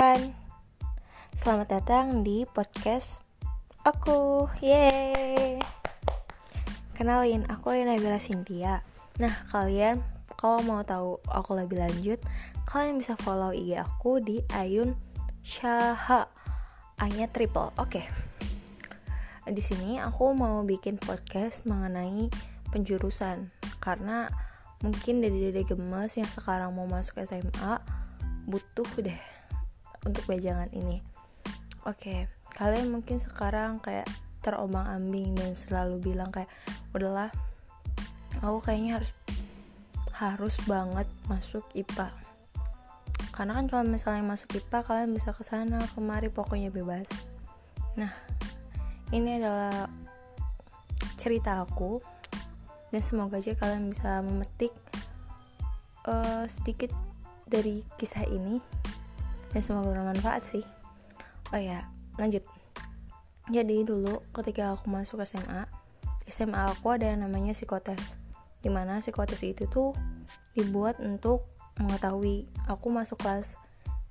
Hai, selamat datang di podcast aku. Yeay. Kenalin, aku Nabila Cynthia. Nah, kalian kalau mau tahu aku lebih lanjut, kalian bisa follow IG aku di Ayun Syaha. A-nya triple. Oke. Di sini aku mau bikin podcast mengenai penjurusan karena mungkin dari dede gemes yang sekarang mau masuk SMA butuh deh untuk wejangan ini. Oke, kalian mungkin sekarang kayak terombang-ambing dan selalu bilang kayak udahlah aku kayaknya harus harus banget masuk IPA. Karena kan kalau misalnya masuk IPA kalian bisa ke sana kemari pokoknya bebas. Nah, ini adalah cerita aku dan semoga aja kalian bisa memetik uh, sedikit dari kisah ini dan semoga bermanfaat sih. Oh ya lanjut. Jadi dulu ketika aku masuk SMA SMA aku ada yang namanya psikotes di mana psikotes itu tuh dibuat untuk mengetahui aku masuk kelas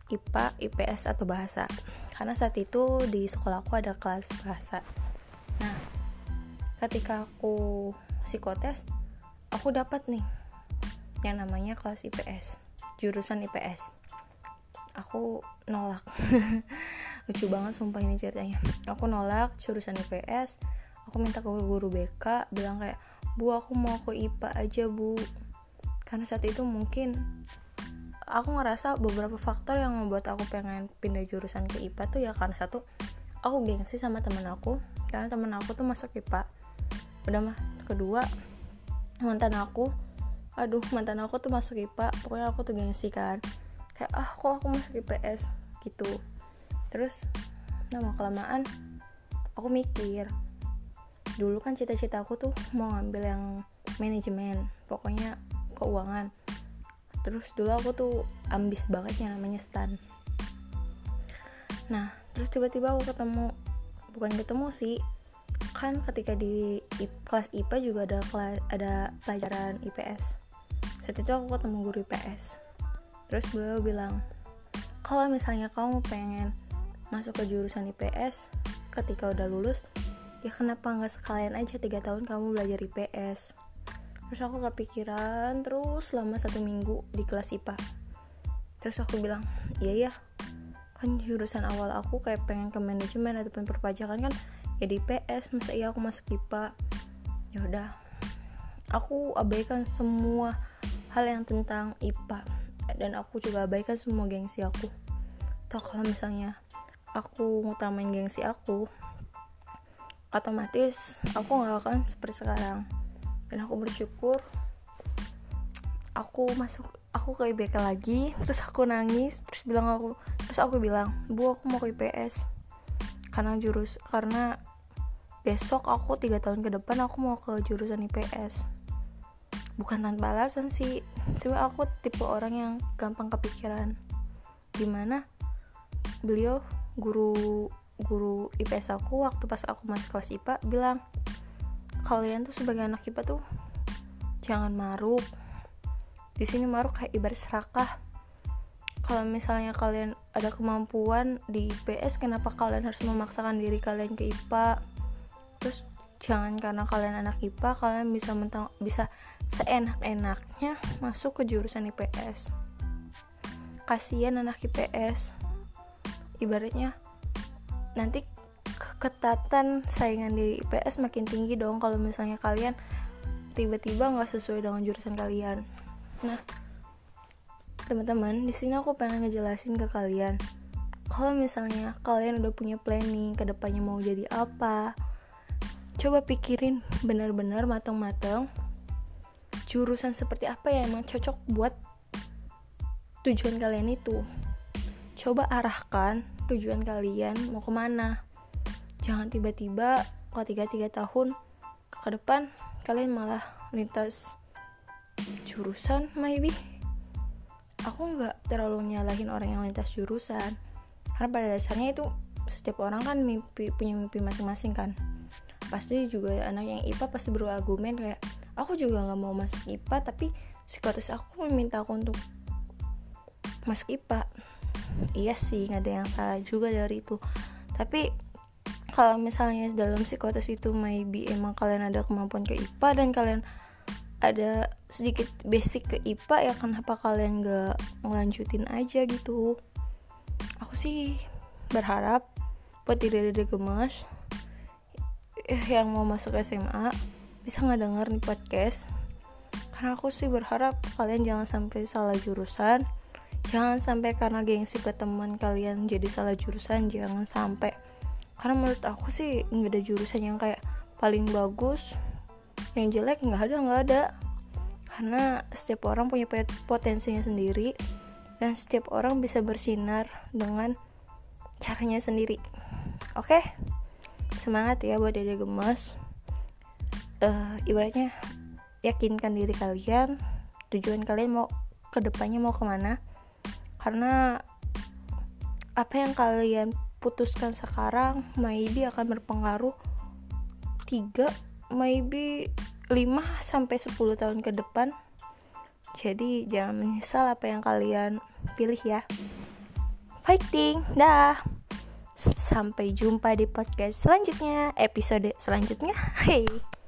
IPA, IPS atau bahasa. Karena saat itu di sekolah aku ada kelas bahasa. Nah ketika aku psikotes aku dapat nih yang namanya kelas IPS jurusan IPS aku nolak. Lucu banget sumpah ini ceritanya. Aku nolak jurusan IPS aku minta ke guru BK bilang kayak bu aku mau ke IPA aja bu. Karena saat itu mungkin aku ngerasa beberapa faktor yang membuat aku pengen pindah jurusan ke IPA tuh ya karena satu aku gengsi sama temen aku karena temen aku tuh masuk IPA udah mah. Kedua mantan aku aduh mantan aku tuh masuk IPA pokoknya aku tuh gengsi kan kayak ah kok aku masuk IPS gitu. Terus lama kelamaan aku mikir dulu kan cita-cita aku tuh mau ngambil yang manajemen pokoknya keuangan. Terus dulu aku tuh ambis banget yang namanya stan. Nah terus tiba-tiba aku ketemu bukan ketemu sih kan ketika di kelas IPA juga ada ada pelajaran IPS saat itu aku ketemu guru IPS terus beliau bilang kalau misalnya kamu pengen masuk ke jurusan IPS ketika udah lulus ya kenapa nggak sekalian aja tiga tahun kamu belajar IPS terus aku kepikiran terus selama satu minggu di kelas IPA terus aku bilang iya ya kan jurusan awal aku kayak pengen ke manajemen ataupun perpajakan kan ya di IPS masa iya aku masuk IPA ya udah aku abaikan semua hal yang tentang IPA dan aku juga abaikan semua gengsi aku. Toh kalau misalnya aku ngutamain gengsi aku otomatis aku nggak akan seperti sekarang. Dan aku bersyukur aku masuk aku ke IBK lagi terus aku nangis terus bilang aku terus aku bilang bu aku mau ke IPS karena jurus karena besok aku tiga tahun ke depan aku mau ke jurusan IPS bukan tanpa alasan sih. Sebenarnya aku tipe orang yang gampang kepikiran. Gimana beliau guru guru IPS aku waktu pas aku masih kelas IPA bilang kalian tuh sebagai anak IPA tuh jangan maruk. Di sini maruk kayak ibarat serakah. Kalau misalnya kalian ada kemampuan di IPS kenapa kalian harus memaksakan diri kalian ke IPA terus jangan karena kalian anak IPA kalian bisa mentang bisa seenak-enaknya masuk ke jurusan IPS kasihan anak IPS ibaratnya nanti ketatan saingan di IPS makin tinggi dong kalau misalnya kalian tiba-tiba nggak sesuai dengan jurusan kalian. Nah teman-teman di sini aku pengen ngejelasin ke kalian. Kalau misalnya kalian udah punya planning ke depannya mau jadi apa coba pikirin benar-benar matang-matang jurusan seperti apa yang emang cocok buat tujuan kalian itu. Coba arahkan tujuan kalian mau ke mana. Jangan tiba-tiba tiga tiga tahun ke depan kalian malah lintas jurusan maybe. Aku nggak terlalu nyalahin orang yang lintas jurusan. Karena pada dasarnya itu setiap orang kan mimpi punya mimpi masing-masing kan pasti juga anak yang IPA pasti berargumen kayak aku juga nggak mau masuk IPA tapi psikotes aku meminta aku untuk masuk IPA iya sih nggak ada yang salah juga dari itu. Tapi kalau misalnya dalam psikotes itu maybe emang kalian ada kemampuan ke IPA dan kalian ada sedikit basic ke IPA ya kenapa kalian gak ngelanjutin aja gitu? Aku sih berharap buat diri-diri gemes. eh, yang mau masuk SMA bisa ngedenger nih podcast? Karena aku sih berharap kalian jangan sampai salah jurusan. Jangan sampai karena gengsi ke teman kalian jadi salah jurusan jangan sampai. Karena menurut aku sih nggak ada jurusan yang kayak paling bagus. Yang jelek nggak ada nggak ada. Karena setiap orang punya potensinya sendiri. Dan setiap orang bisa bersinar dengan caranya sendiri. Oke? okay? Semangat ya buat dede gemes. Uh, ibaratnya yakinkan diri kalian tujuan kalian mau ke depannya mau ke mana. Karena apa yang kalian putuskan sekarang maybe akan berpengaruh 3 maybe 5 sampai 10 tahun ke depan. Jadi jangan menyesal apa yang kalian pilih ya. Fighting dah sampai jumpa di podcast selanjutnya episode selanjutnya. Hey